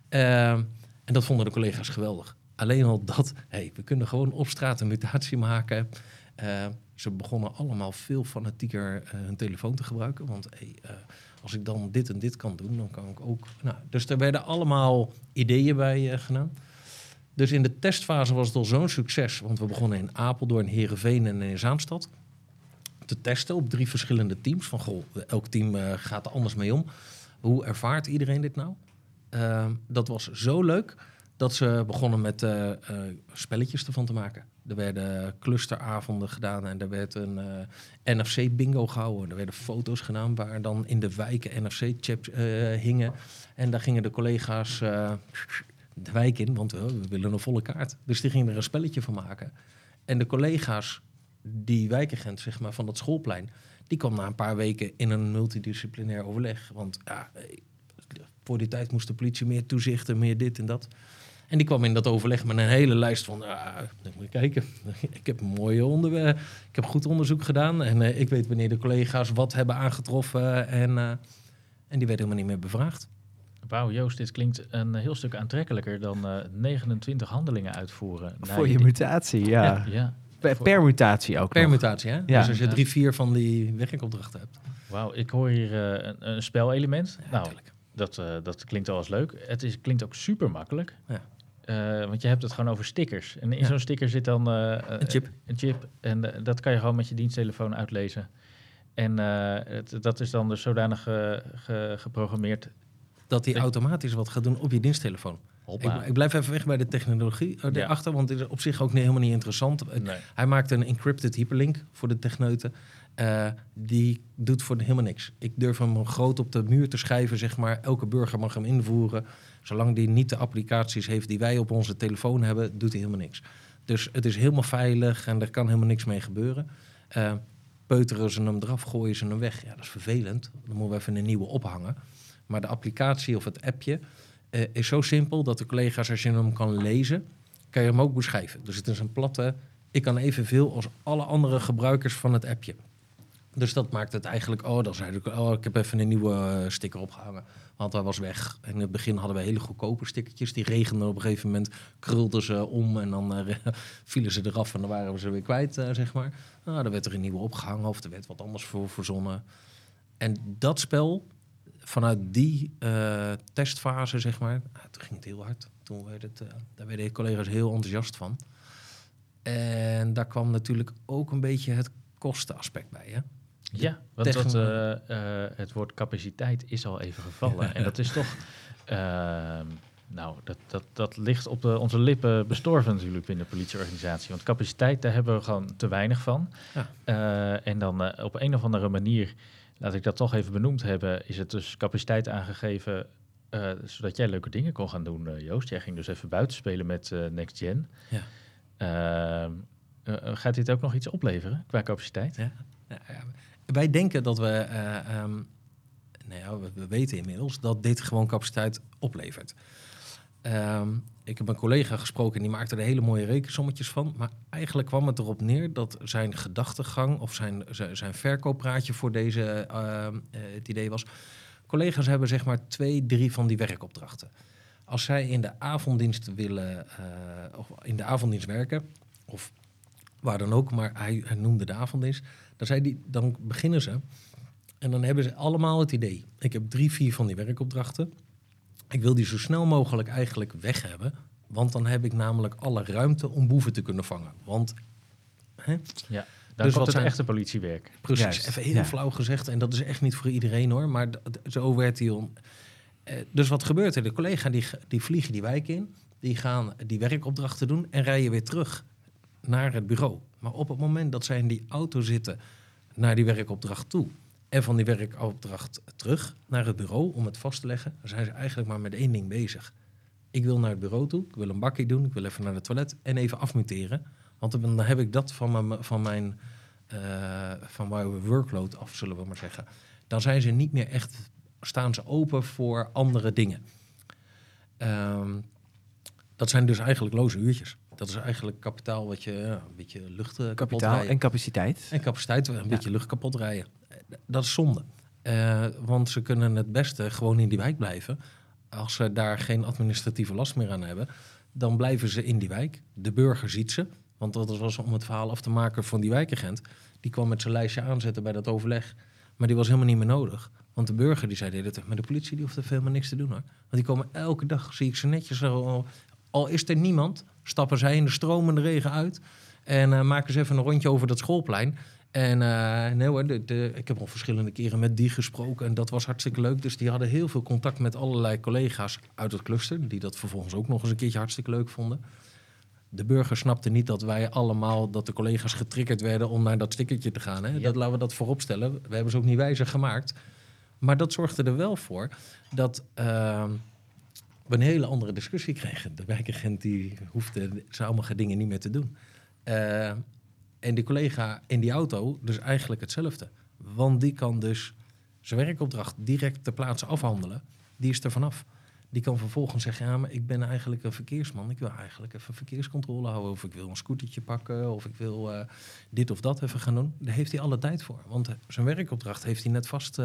Ehm, en dat vonden de collega's geweldig. Alleen al dat, hey, we kunnen gewoon op straat een mutatie maken. Eh, ze begonnen allemaal veel fanatieker eh, hun telefoon te gebruiken. Want hey, eh, als ik dan dit en dit kan doen, dan kan ik ook. Nou, dus er werden allemaal ideeën bij eh, gedaan. Dus in de testfase was het al zo'n succes. Want we begonnen in Apeldoorn, Heerenveen en in Zaanstad. Te testen op drie verschillende teams. Van goh, elk team eh, gaat er anders mee om. Hoe ervaart iedereen dit nou? Eh, dat was zo leuk dat ze begonnen met eh, eh, spelletjes ervan te maken. Er werden clusteravonden gedaan en er werd een eh, NFC-bingo gehouden. Er werden foto's gedaan waar dan in de wijken NFC-chips hingen. En daar gingen de collega's de wijk in, want we willen een volle kaart. Dus die gingen er een spelletje van maken. En de collega's, die wijkagent zeg maar, van dat schoolplein... die kwam na een paar weken in een multidisciplinair overleg. Want voor die tijd moest de politie meer toezichten, meer dit en dat. En die kwam in dat overleg met een hele lijst van... ah, dan moet je kijken, [LAUGHS] ik heb een mooie onderwerp, ik heb goed onderzoek gedaan... en eh, ik weet wanneer de collega's wat hebben aangetroffen... en, eh, en die werden helemaal niet meer bevraagd. Wauw, Joost, dit klinkt een heel stuk aantrekkelijker dan eh, 29 handelingen uitvoeren. Voor je mutatie, ja. Ja, Per, per mutatie ook nog. Permutatie, hè? Ja. Dus als je drie, vier van die werkopdrachten hebt. wauw, ik hoor hier eh, een, een spelelement. nou, dat, eh, dat klinkt al eens leuk. Het is, klinkt ook super makkelijk. Eh, want je hebt het gewoon over stickers. En in Ja. zo'n sticker zit dan eh, eh, Een chip. Een chip. En eh, dat kan je gewoon met je diensttelefoon uitlezen. En eh, het, dat is dan dus zodanig eh, ge- geprogrammeerd. Dat hij Ik- automatisch wat gaat doen op je diensttelefoon. Ik, ik blijf even weg bij de technologie eh, Ja. erachter, want het is op zich ook niet, helemaal niet interessant. Eh, Nee. Hij maakt een encrypted hyperlink voor de techneuten. Eh, die doet voor helemaal niks. Ik durf hem groot op de muur te schrijven, zeg maar. Elke burger mag hem invoeren. Zolang die niet de applicaties heeft die wij op onze telefoon hebben, doet hij helemaal niks. Dus het is helemaal veilig en er kan helemaal niks mee gebeuren. Eh, peuteren ze hem eraf, gooien ze hem weg. Ja, dat is vervelend. Dan moeten we even een nieuwe ophangen. Maar de applicatie of het appje eh, is zo simpel dat de collega's, als je hem kan lezen, kan je hem ook beschrijven. Dus het is een platte. Ik kan evenveel als alle andere gebruikers van het appje. Dus dat maakt het eigenlijk. Oh, dan zei ik. Oh, ik heb even een nieuwe eh, sticker opgehangen. Want hij was weg. In het begin hadden we hele goedkope stickertjes. Die regenden op een gegeven moment. Krulden ze om en dan eh, [LAUGHS] vielen ze eraf. En dan waren we ze weer kwijt, eh, zeg maar. Nou, dan werd er een nieuwe opgehangen of er werd wat anders voor verzonnen. En dat spel, vanuit die testfase, zeg maar. ah, toen ging het heel hard. Toen werd het, daar werden de collega's heel enthousiast van. En daar kwam natuurlijk ook een beetje het kostenaspect bij. Hè? Ja, want dat, eh, eh, het woord capaciteit is al even gevallen. en dat is toch... [LAUGHS] ehm, nou, dat, dat, dat ligt op de, onze lippen bestorven natuurlijk binnen de politieorganisatie. Want capaciteit, daar hebben we gewoon te weinig van. Ja. Eh, en dan op een of andere manier, laat ik dat toch even benoemd hebben, is het dus capaciteit aangegeven... zodat jij leuke dingen kon gaan doen, Joost. Jij ging dus even buiten spelen met Next Gen. Ja. Ehm, eh, gaat dit ook nog iets opleveren qua capaciteit? Ja. Nou ja, wij denken dat we, eh, ehm, nou ja, we, we weten inmiddels dat dit gewoon capaciteit oplevert. Ehm, ik heb een collega gesproken en die maakte er hele mooie rekensommetjes van. Maar eigenlijk kwam het erop neer dat zijn gedachtegang of zijn, zijn, verkooppraatje voor deze, ehm, eh, het idee was. Collega's hebben zeg maar twee, drie van die werkopdrachten. Als zij in de avonddienst willen, eh, of in de avonddienst werken, of waar dan ook, maar hij, hij noemde de avonddienst. Dan, zei die, dan beginnen ze en dan hebben ze allemaal het idee. Ik heb drie, vier van die werkopdrachten. Ik wil die zo snel mogelijk eigenlijk weg hebben. Want dan heb ik namelijk alle ruimte om boeven te kunnen vangen. Want, hè? Ja, dan Dus wat het zijn- echte politiewerk. precies, Juist, even heel ja. flauw gezegd. En dat is echt niet voor iedereen hoor. Maar zo werd hij om. Eh, dus wat gebeurt er? De collega die, die vliegen die wijk in. Die gaan die werkopdrachten doen en rijden weer terug naar het bureau. Maar op het moment dat zij in die auto zitten naar die werkopdracht toe... en van die werkopdracht terug naar het bureau om het vast te leggen... zijn ze eigenlijk maar met één ding bezig. Ik wil naar het bureau toe, ik wil een bakje doen... ik wil even naar het toilet en even afmuteren. Want dan heb ik dat van mijn, van mijn, eh, van mijn workload af, zullen we maar zeggen. Dan zijn ze niet meer echt... staan ze open voor andere dingen. Ehm, dat zijn dus eigenlijk loze uurtjes. Dat is eigenlijk kapitaal wat je ja, een beetje lucht eh, kapot Kapitaal rijden. en capaciteit. En capaciteit, een beetje lucht kapot rijden. Eh, Dat is zonde. Eh, want ze kunnen het beste gewoon in die wijk blijven. als ze daar geen administratieve last meer aan hebben, dan blijven ze in die wijk. De burger ziet ze. Want dat was om het verhaal af te maken van die wijkagent. Die kwam met zijn lijstje aanzetten bij dat overleg. Maar die was helemaal niet meer nodig. Want de burger die zei dit, maar de politie die hoeft er helemaal niks te doen hoor. Want die komen elke dag, zie ik ze netjes. Al, al is er niemand, stappen zij in de stromende regen uit. En uh, maken ze even een rondje over dat schoolplein. En uh, nee hoor, de, de, ik heb al verschillende keren met die gesproken en dat was hartstikke leuk. Dus die hadden heel veel contact met allerlei collega's uit het cluster, die dat vervolgens ook nog eens een keertje hartstikke leuk vonden. De burger snapte niet dat wij allemaal, dat de collega's getriggerd werden om naar dat stickertje te gaan. Hè? Dat laten we dat voorop stellen. We hebben ze ook niet wijzer gemaakt. Maar dat zorgde er wel voor dat uh, we een hele andere discussie kregen. De wijkagent die hoefde sommige dingen niet meer te doen. Uh, en die collega in die auto dus eigenlijk hetzelfde. Want die kan dus zijn werkopdracht direct ter plaatse afhandelen. Die is er vanaf. Die kan vervolgens zeggen, ja, maar ik ben eigenlijk een verkeersman. Ik wil eigenlijk even verkeerscontrole houden. Of ik wil een scootertje pakken. Of ik wil uh, dit of dat even gaan doen. Daar heeft hij alle tijd voor. Want zijn werkopdracht heeft hij net vast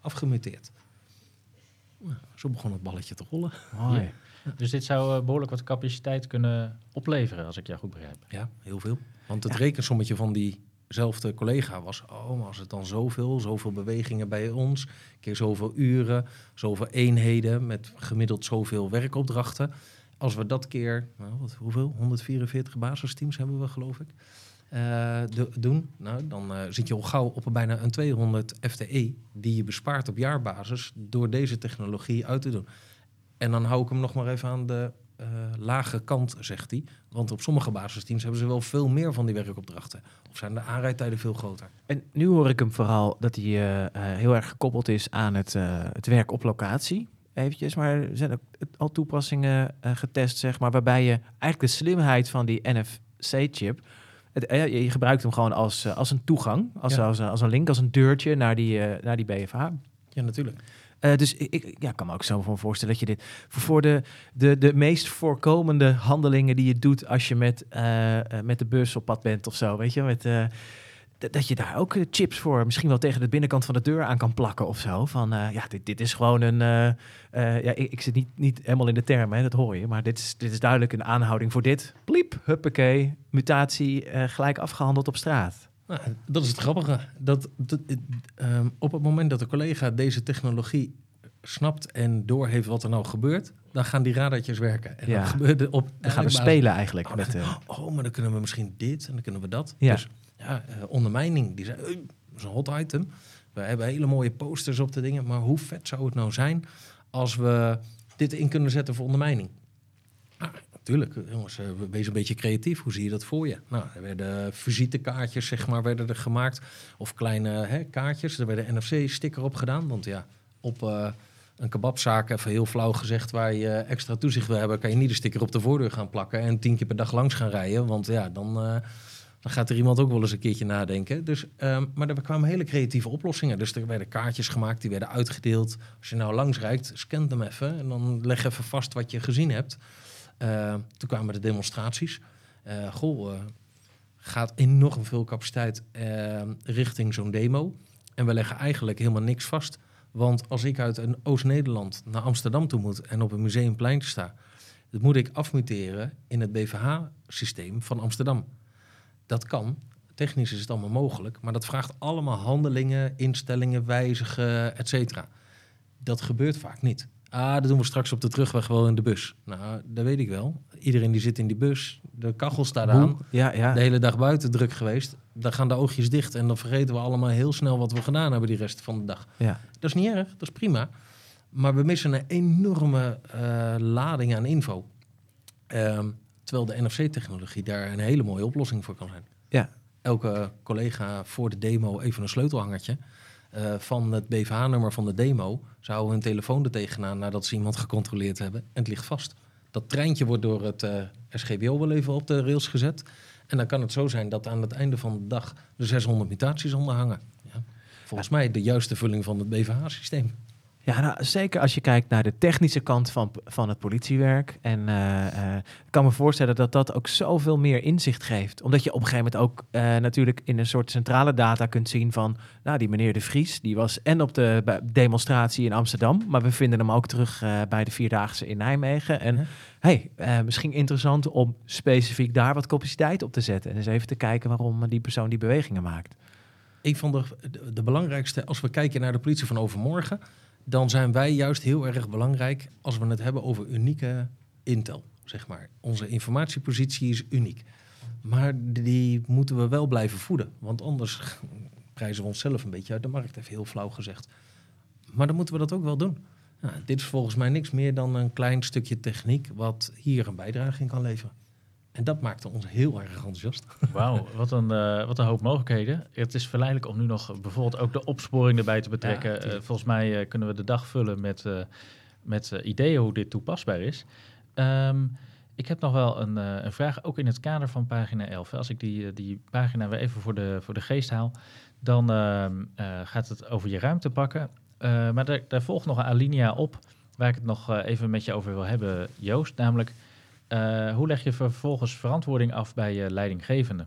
afgemuteerd. Zo begon het balletje te rollen. Mooi. Ja. Dus dit zou uh, behoorlijk wat capaciteit kunnen opleveren, als ik jou goed begrijp. Ja, heel veel. Want het ja. rekensommetje van diezelfde collega was... oh, maar als het dan zoveel, zoveel bewegingen bij ons... keer zoveel uren, zoveel eenheden... met gemiddeld zoveel werkopdrachten... als we dat keer, nou, wat, hoeveel? 144 basisteams hebben we, geloof ik... Uh, doen, nou, dan uh, zit je al gauw op bijna een 200 FTE... die je bespaart op jaarbasis door deze technologie uit te doen. En dan hou ik hem nog maar even aan de uh, lage kant, zegt hij. Want op sommige basisteams hebben ze wel veel meer van die werkopdrachten. Of zijn de aanrijdtijden veel groter. En nu hoor ik hem vooral dat hij heel erg gekoppeld is aan het, het werk op locatie. Eventjes, maar zijn ook al toepassingen getest, zeg maar, waarbij je eigenlijk de slimheid van die NFC-chip... Je, je gebruikt hem gewoon als, als een toegang, als, ja. als, als, een link, als een deurtje naar die, naar die BFH. Ja, natuurlijk. Uh, dus ik, ik ja, kan me ook zo van voorstellen dat je dit voor de, de, de meest voorkomende handelingen die je doet als je met, uh, met de bus op pad bent of zo, weet je, met, uh, dat je daar ook chips voor misschien wel tegen de binnenkant van de deur aan kan plakken of zo. Van ja, dit, dit is gewoon een. ja, ik, ik, zit niet, niet helemaal in de termen, hè, dat hoor je, maar dit is, dit is duidelijk een aanhouding voor dit. Pliep, huppakee, mutatie, gelijk afgehandeld op straat. Nou, dat is het grappige. Dat, dat um, op het moment dat de collega deze technologie snapt en doorheeft wat er nou gebeurt, dan gaan die radartjes werken. En ja. dan gebeurt er op. Dan gaan we spelen eigenlijk. Oh, met, oh, maar dan kunnen we misschien dit en dan kunnen we dat. Ja. Dus ja, uh, ondermijning, die zei, dat is een hot item. We hebben hele mooie posters op de dingen, maar hoe vet zou het nou zijn als we dit in kunnen zetten voor ondermijning? Nou, Tuurlijk, jongens, uh, wees een beetje creatief. Hoe zie je dat voor je? Nou, er werden visitekaartjes, zeg maar, werden er gemaakt. Of kleine hè, kaartjes. Er werd een NFC-sticker op gedaan. Want ja, op een kebabzaak, even heel flauw gezegd... waar je extra toezicht wil hebben... kan je niet de sticker op de voordeur gaan plakken... en tien keer per dag langs gaan rijden. Want ja, dan, dan gaat er iemand ook wel eens een keertje nadenken. Dus, um, maar er kwamen hele creatieve oplossingen. Dus er werden kaartjes gemaakt, die werden uitgedeeld. Als je nou langs rijdt, scan hem even... en dan leg even vast wat je gezien hebt... Uh, toen kwamen de demonstraties. Uh, goh, uh, gaat enorm veel capaciteit richting zo'n demo. En we leggen eigenlijk helemaal niks vast. Want als ik uit een Oost-Nederland naar Amsterdam toe moet en op een museumplein sta, dat moet ik afmuteren in het BVH-systeem van Amsterdam. Dat kan. Technisch is het allemaal mogelijk, maar dat vraagt allemaal handelingen, instellingen, wijzigen, et cetera. Dat gebeurt vaak niet. Ah, dat doen we straks op de terugweg wel in de bus. Nou, dat weet ik wel. Iedereen die zit in die bus, de kachel staat aan. Ja, ja. De hele dag buiten druk geweest. Dan gaan de oogjes dicht en dan vergeten we allemaal heel snel wat we gedaan hebben die rest van de dag. Ja. Dat is niet erg, dat is prima. Maar we missen een enorme uh, lading aan info. Um, terwijl de NFC-technologie daar een hele mooie oplossing voor kan zijn. Ja. Elke collega voor de demo even een sleutelhangertje. Uh, van het BVH-nummer van de demo zou hun telefoon er tegenaan nadat ze iemand gecontroleerd hebben. En het ligt vast. Dat treintje wordt door het uh, SGBO wel even op de rails gezet. En dan kan het zo zijn dat aan het einde van de dag er 600 mutaties onder hangen. Ja. Volgens mij de juiste vulling van het BVH-systeem. Ja, nou, zeker als je kijkt naar de technische kant van, van het politiewerk. En eh, eh, ik kan me voorstellen dat dat ook zoveel meer inzicht geeft. Omdat je op een gegeven moment ook eh, natuurlijk in een soort centrale data kunt zien van... Nou, die meneer De Vries, die was en op de demonstratie in Amsterdam... maar we vinden hem ook terug eh, bij de Vierdaagse in Nijmegen. En hey, eh, misschien interessant om specifiek daar wat capaciteit op te zetten. En eens even te kijken waarom die persoon die bewegingen maakt. Een van de, de, de belangrijkste, als we kijken naar de politie van overmorgen, dan zijn wij juist heel erg belangrijk als we het hebben over unieke intel, zeg maar. Onze informatiepositie is uniek. Maar die moeten we wel blijven voeden, want anders prijzen we onszelf een beetje uit de markt, even heel flauw gezegd. Maar dan moeten we dat ook wel doen. Nou, dit is volgens mij niks meer dan een klein stukje techniek wat hier een bijdrage in kan leveren. En dat maakte ons heel erg enthousiast. [LAUGHS] Wauw, wat, een, eh, wat een hoop mogelijkheden. Het is verleidelijk om nu nog bijvoorbeeld ook de opsporing erbij te betrekken. Ja, Eh, volgens mij eh, kunnen we de dag vullen met, met ideeën hoe dit toepasbaar is. Ehm, ik heb nog wel een, een vraag, ook in het kader van pagina 11. Als ik die, die pagina weer even voor de, voor de geest haal, dan ehm, eh, gaat het over je ruimte pakken. Maar daar, daar volgt nog een alinea op waar ik het nog even met je over wil hebben, Joost. Namelijk, eh, hoe leg je vervolgens verantwoording af bij je leidinggevende?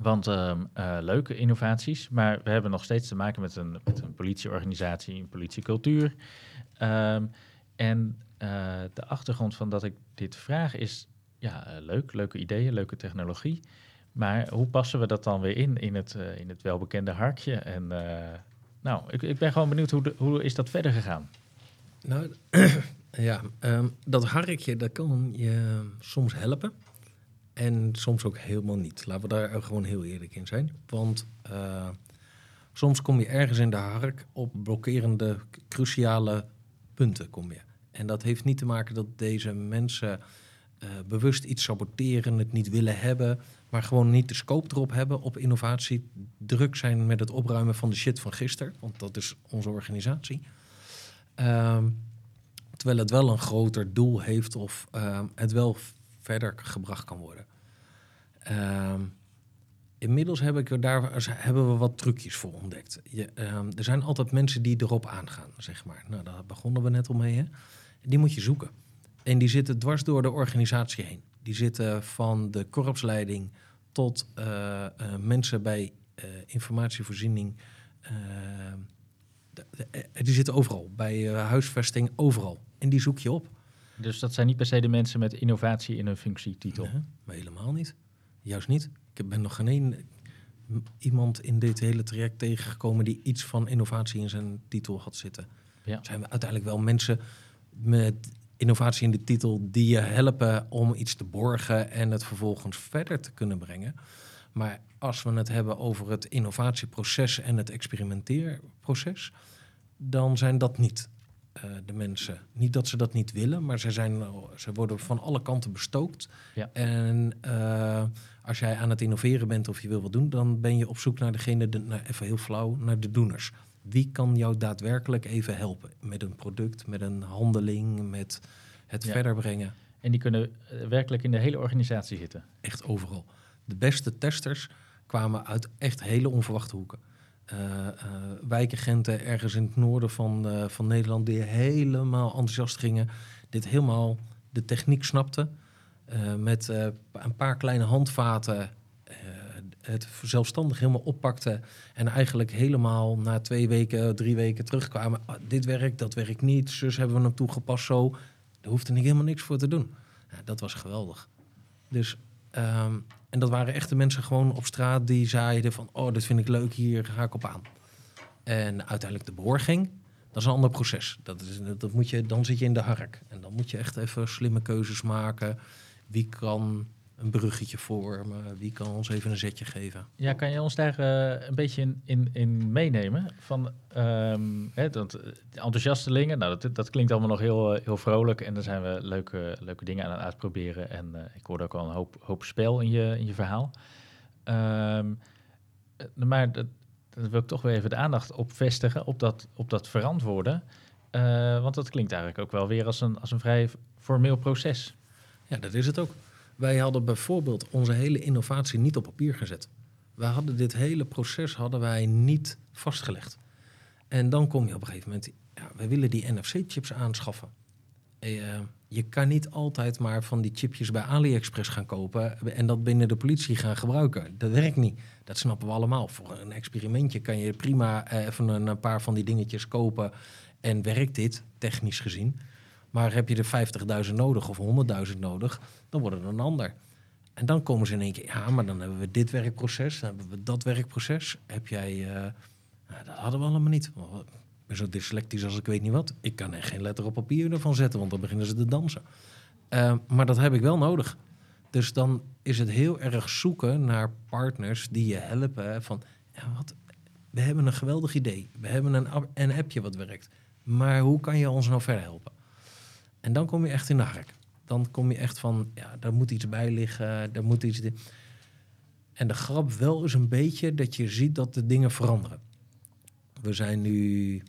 Want ehm, eh, leuke innovaties, maar we hebben nog steeds te maken met een, met een politieorganisatie, een politiecultuur. Ehm, en eh, de achtergrond van dat ik dit vraag is, ja, leuk, leuke ideeën, leuke technologie. Maar hoe passen we dat dan weer in, in het, in het welbekende harkje? En nou, ik, ik ben gewoon benieuwd, hoe, hoe is dat verder gegaan? Nou, [CLEARS THROAT] ja, ehm, dat harkje, dat kan je soms helpen. En soms ook helemaal niet. Laten we daar gewoon heel eerlijk in zijn. Want eh, soms kom je ergens in de hark op blokkerende, cruciale punten kom je. En dat heeft niet te maken dat deze mensen eh, bewust iets saboteren, het niet willen hebben, maar gewoon niet de scope erop hebben op innovatie, druk zijn met het opruimen van de shit van gisteren, want dat is onze organisatie. Ehm, terwijl het wel een groter doel heeft of ehm, het wel verder gebracht kan worden. Ehm, inmiddels heb ik er daar, hebben we wat trucjes voor ontdekt. Je, ehm, er zijn altijd mensen die erop aangaan, zeg maar. Nou, daar begonnen we net al mee. Hè? Die moet je zoeken. En die zitten dwars door de organisatie heen. Die zitten van de korpsleiding tot eh, eh, mensen bij eh, informatievoorziening. die zitten overal, bij huisvesting, overal. En die zoek je op. Dus dat zijn niet per se de mensen met innovatie in hun functietitel. Nee, maar helemaal niet. Juist niet. Ik ben nog geen één m- iemand in dit hele traject tegengekomen die iets van innovatie in zijn titel had zitten. Ja. Er zijn uiteindelijk wel mensen met innovatie in de titel die je helpen om iets te borgen en het vervolgens verder te kunnen brengen. Maar als we het hebben over het innovatieproces en het experimenteerproces, dan zijn dat niet de mensen. Niet dat ze dat niet willen, maar ze, zijn, ze worden van alle kanten bestookt. Ja. En eh, als jij aan het innoveren bent of je wil wat doen, dan ben je op zoek naar degene, de, naar, even heel flauw, naar de doeners. Wie kan jou daadwerkelijk even helpen met een product, met een handeling, met het Ja. verder brengen? En die kunnen eh, werkelijk in de hele organisatie zitten. Echt overal. De beste testers kwamen uit echt hele onverwachte hoeken. Eh, eh, wijkagenten ergens in het noorden van, eh, van Nederland die helemaal enthousiast gingen. Dit helemaal de techniek snapten. eh, met een paar kleine handvaten het zelfstandig helemaal oppakten. En eigenlijk helemaal na twee weken, drie weken terugkwamen. "Ah, dit werkt, dat werkt niet. Zus hebben we hem toegepast zo. Daar hoefde ik helemaal niks voor te doen. Ja, dat was geweldig. Dus, ehm, en dat waren echte mensen gewoon op straat die zeiden van... oh, dit vind ik leuk, hier ga ik op aan. En uiteindelijk de borging, dat is een ander proces. Dat is, dat moet je, dan zit je in de hark. En dan moet je echt even slimme keuzes maken. Wie kan een bruggetje vormen? Wie kan ons even een zetje geven? Ja, kan je ons daar eh, een beetje in, in, in meenemen? Van, ehm, hè, dat, eh, enthousiastelingen, nou, dat, dat klinkt allemaal nog heel, eh, heel vrolijk. En daar zijn we leuke, leuke dingen aan het uitproberen. En eh, ik hoorde ook al een hoop, hoop spel in je, in je verhaal. Ehm, eh, maar dat, dat wil ik toch weer even de aandacht op vestigen, op dat, op dat verantwoorden. Want dat klinkt eigenlijk ook wel weer als een, als een vrij formeel proces. Ja, dat is het ook. Wij hadden bijvoorbeeld onze hele innovatie niet op papier gezet. Wij hadden dit hele proces hadden wij niet vastgelegd. En dan kom je op een gegeven moment, ja, we willen die NFC-chips aanschaffen. Eh, je kan niet altijd maar van die chipjes bij AliExpress gaan kopen en dat binnen de politie gaan gebruiken. Dat werkt niet. Dat snappen we allemaal. Voor een experimentje kan je prima eh, even een paar van die dingetjes kopen en werkt dit, technisch gezien. Maar heb je er 50.000 nodig of 100.000 nodig, dan wordt het een ander. En dan komen ze in één keer, ja, maar dan hebben we dit werkproces, dan hebben we dat werkproces. Heb jij, eh, nou, dat hadden we allemaal niet. Ik ben zo dyslectisch als ik weet niet wat. Ik kan er geen letter op papier ervan zetten, want dan beginnen ze te dansen. Eh, maar dat heb ik wel nodig. Dus dan is het heel erg zoeken naar partners die je helpen. Van, ja, wat, we hebben een geweldig idee. We hebben een, een appje wat werkt. Maar hoe kan je ons nou verder helpen? En dan kom je echt in de hark. Dan kom je echt van, ja, daar moet iets bij liggen, daar moet iets... En de grap wel is een beetje dat je ziet dat de dingen veranderen. We zijn nu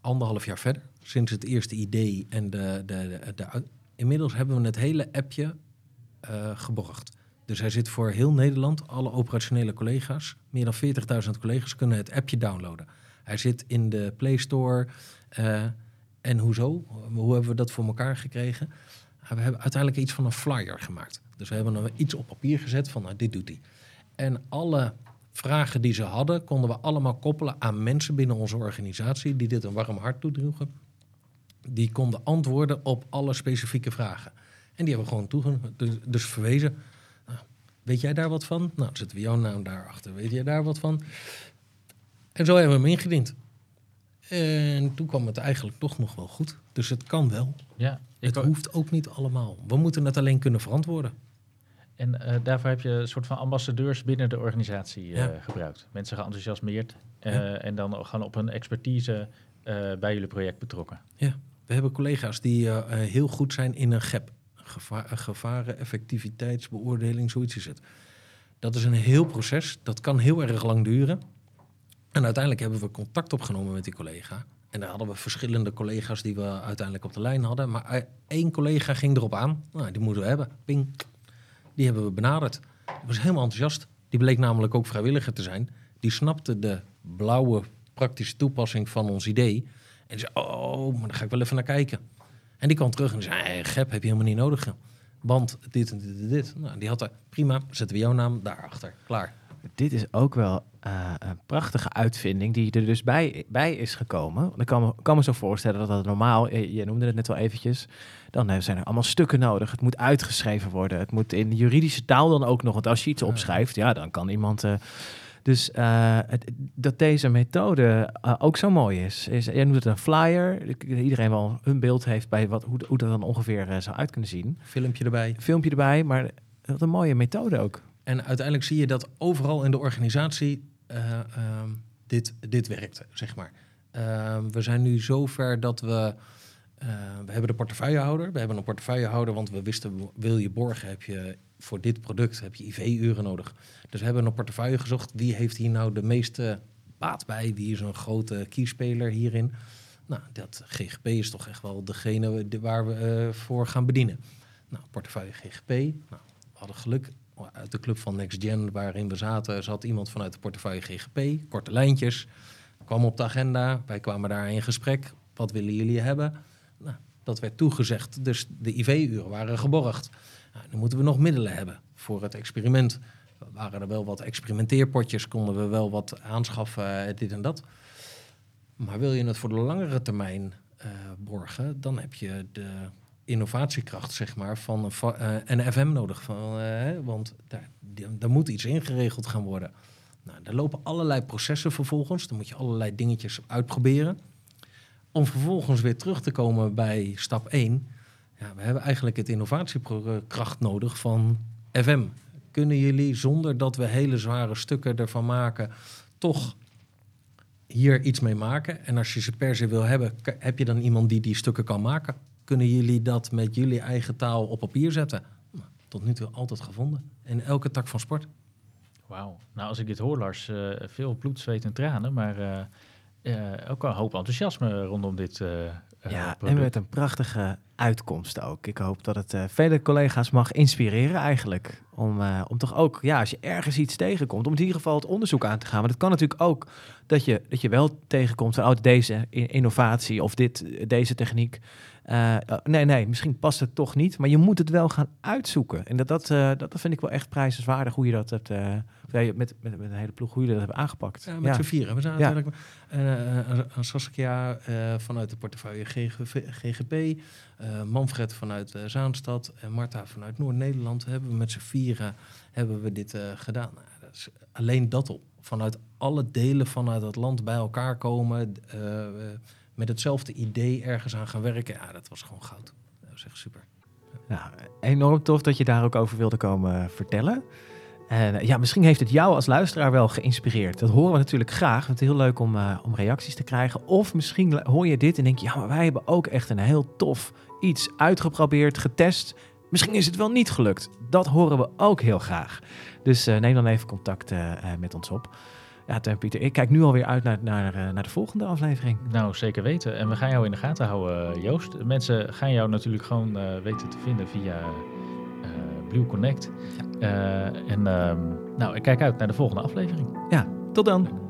anderhalf jaar verder, sinds het eerste idee en de, de, de, Inmiddels hebben we het hele appje eh, geborgd. Dus hij zit voor heel Nederland, alle operationele collega's, meer dan 40.000 collega's kunnen het appje downloaden. Hij zit in de Play Store. eh, en hoezo? Hoe hebben we dat voor elkaar gekregen? We hebben uiteindelijk iets van een flyer gemaakt. Dus we hebben iets op papier gezet van, nou, dit doet hij. En alle vragen die ze hadden, konden we allemaal koppelen aan mensen binnen onze organisatie die dit een warm hart toedroegen. Die konden antwoorden op alle specifieke vragen. En die hebben we gewoon toege dus, dus verwezen. Nou, weet jij daar wat van? Nou, zetten we jouw naam daarachter. Weet jij daar wat van? En zo hebben we hem ingediend. En toen kwam het eigenlijk toch nog wel goed. Dus het kan wel. Ja, Het wou- hoeft ook niet allemaal. We moeten het alleen kunnen verantwoorden. En eh, daarvoor heb je een soort van ambassadeurs binnen de organisatie eh, Ja. gebruikt. Mensen geenthousiasmeerd Ja. en dan gewoon op hun expertise bij jullie project betrokken. We hebben collega's die heel goed zijn in een GEP. Geva gevaren, effectiviteitsbeoordeling, zoiets is het. Dat is een heel proces. Dat kan heel erg lang duren. En uiteindelijk hebben we contact opgenomen met die collega. En daar hadden we verschillende collega's die we uiteindelijk op de lijn hadden. Maar eh, één collega ging erop aan. Nou, die moeten we hebben. Ping. Die hebben we benaderd. Die was helemaal enthousiast. Die bleek namelijk ook vrijwilliger te zijn. Die snapte de blauwe praktische toepassing van ons idee. En zei, oh, maar daar ga ik wel even naar kijken. En die kwam terug en zei, hey, Gep heb je helemaal niet nodig. Want dit en dit en dit. Nou, die had er, prima, zetten we jouw naam daarachter. Klaar. Dit is ook wel eh, een prachtige uitvinding die er dus bij, bij is gekomen. Want Ik kan me, kan me zo voorstellen dat dat normaal, je, je noemde het net wel eventjes, dan eh, zijn er allemaal stukken nodig. Het moet uitgeschreven worden. Het moet in juridische taal dan ook nog. Want als je iets opschrijft, ja, dan kan iemand... eh, dus eh, het, dat deze methode eh, ook zo mooi is, is, jij noemt het een flyer. Iedereen wel een beeld heeft bij wat, hoe, hoe dat dan ongeveer eh, zou uit kunnen zien. Filmpje erbij. Filmpje erbij, maar wat een mooie methode ook. En uiteindelijk zie je dat overal in de organisatie eh, ehm, dit, dit werkt, zeg maar. Ehm, we zijn nu zover dat we... eh, we hebben de portefeuillehouder. We hebben een portefeuillehouder, want we wisten... wil je borgen, heb je voor dit product heb je IV-uren nodig. Dus we hebben een portefeuille gezocht. Wie heeft hier nou de meeste baat bij? Wie is een grote kiespeler hierin? Nou, dat GGP is toch echt wel degene de- waar we eh, voor gaan bedienen. Nou, portefeuille GGP. Nou, we hadden geluk. Uit de club van Next Gen waarin we zaten, zat iemand vanuit de portefeuille GGP. Korte lijntjes. Kwam op de agenda. Wij kwamen daar in gesprek. Wat willen jullie hebben? Nou, dat werd toegezegd. Dus de IV-uren waren geborgd. Nou, moeten we nog middelen hebben voor het experiment. Waren er wel wat experimenteerpotjes, konden we wel wat aanschaffen, eh, dit en dat. Maar wil je het voor de langere termijn eh, borgen, dan heb je de innovatiekracht, zeg maar, van een, eh, FM nodig. Van, eh, want daar, moet iets ingeregeld gaan worden. Nou, lopen allerlei processen vervolgens. Dan moet je allerlei dingetjes uitproberen. Om vervolgens weer terug te komen bij stap 1. Ja, we hebben eigenlijk het innovatiekracht nodig van FM. Kunnen jullie, zonder dat we hele zware stukken ervan maken, toch hier iets mee maken? En als je ze per se wil hebben, heb je dan iemand die die stukken kan maken? Kunnen jullie dat met jullie eigen taal op papier zetten? Nou, tot nu toe altijd gevonden. In elke tak van sport. Wauw. Nou, als ik dit hoor, Lars, eh, veel bloed, zweet en tranen, maar eh, eh, ook wel een hoop enthousiasme rondom dit Ja, en met een prachtige uitkomst ook. Ik hoop dat het uh, vele collega's mag inspireren eigenlijk. Om, uh, om toch ook, ja, als je ergens iets tegenkomt, om in ieder geval het onderzoek aan te gaan. Maar het kan natuurlijk ook dat je, dat je wel tegenkomt van oh, deze innovatie of dit, deze techniek. Uh, nee, nee, misschien past het toch niet. Maar je moet het wel gaan uitzoeken. En dat, dat, dat, dat vind ik wel echt prijzenswaardig hoe je dat hebt met, met, met een hele ploeg, hoe jullie dat hebben aangepakt. Ja, met ja. z'n vieren. We zijn ja. natuurlijk uh, Saskia vanuit de portefeuille GGP, Manfred vanuit Zaanstad en Marta vanuit Noord-Nederland. Hebben we met z'n vieren hebben we dit gedaan. Nou, dat is alleen dat op. Vanuit alle delen vanuit het land bij elkaar komen, met hetzelfde idee ergens aan gaan werken. Ja, dat was gewoon goud. Dat was echt super. Ja, enorm tof dat je daar ook over wilde komen vertellen. En eh, ja, misschien heeft het jou als luisteraar wel geïnspireerd. Dat horen we natuurlijk graag. Het is heel leuk om, uh, om reacties te krijgen. Of misschien hoor je dit en denk je, ja, maar wij hebben ook echt een heel tof iets uitgeprobeerd, getest. Misschien is het wel niet gelukt. Dat horen we ook heel graag. Dus uh, neem dan even contact met ons op. Ja, Teun Pieter, ik kijk nu alweer uit naar, naar, naar de volgende aflevering. Nou, zeker weten. En we gaan jou in de gaten houden, Joost. Mensen gaan jou natuurlijk gewoon weten te vinden via Blue Connect. Ja. Uh, en uh, nou, ik kijk uit naar de volgende aflevering. Ja, tot dan.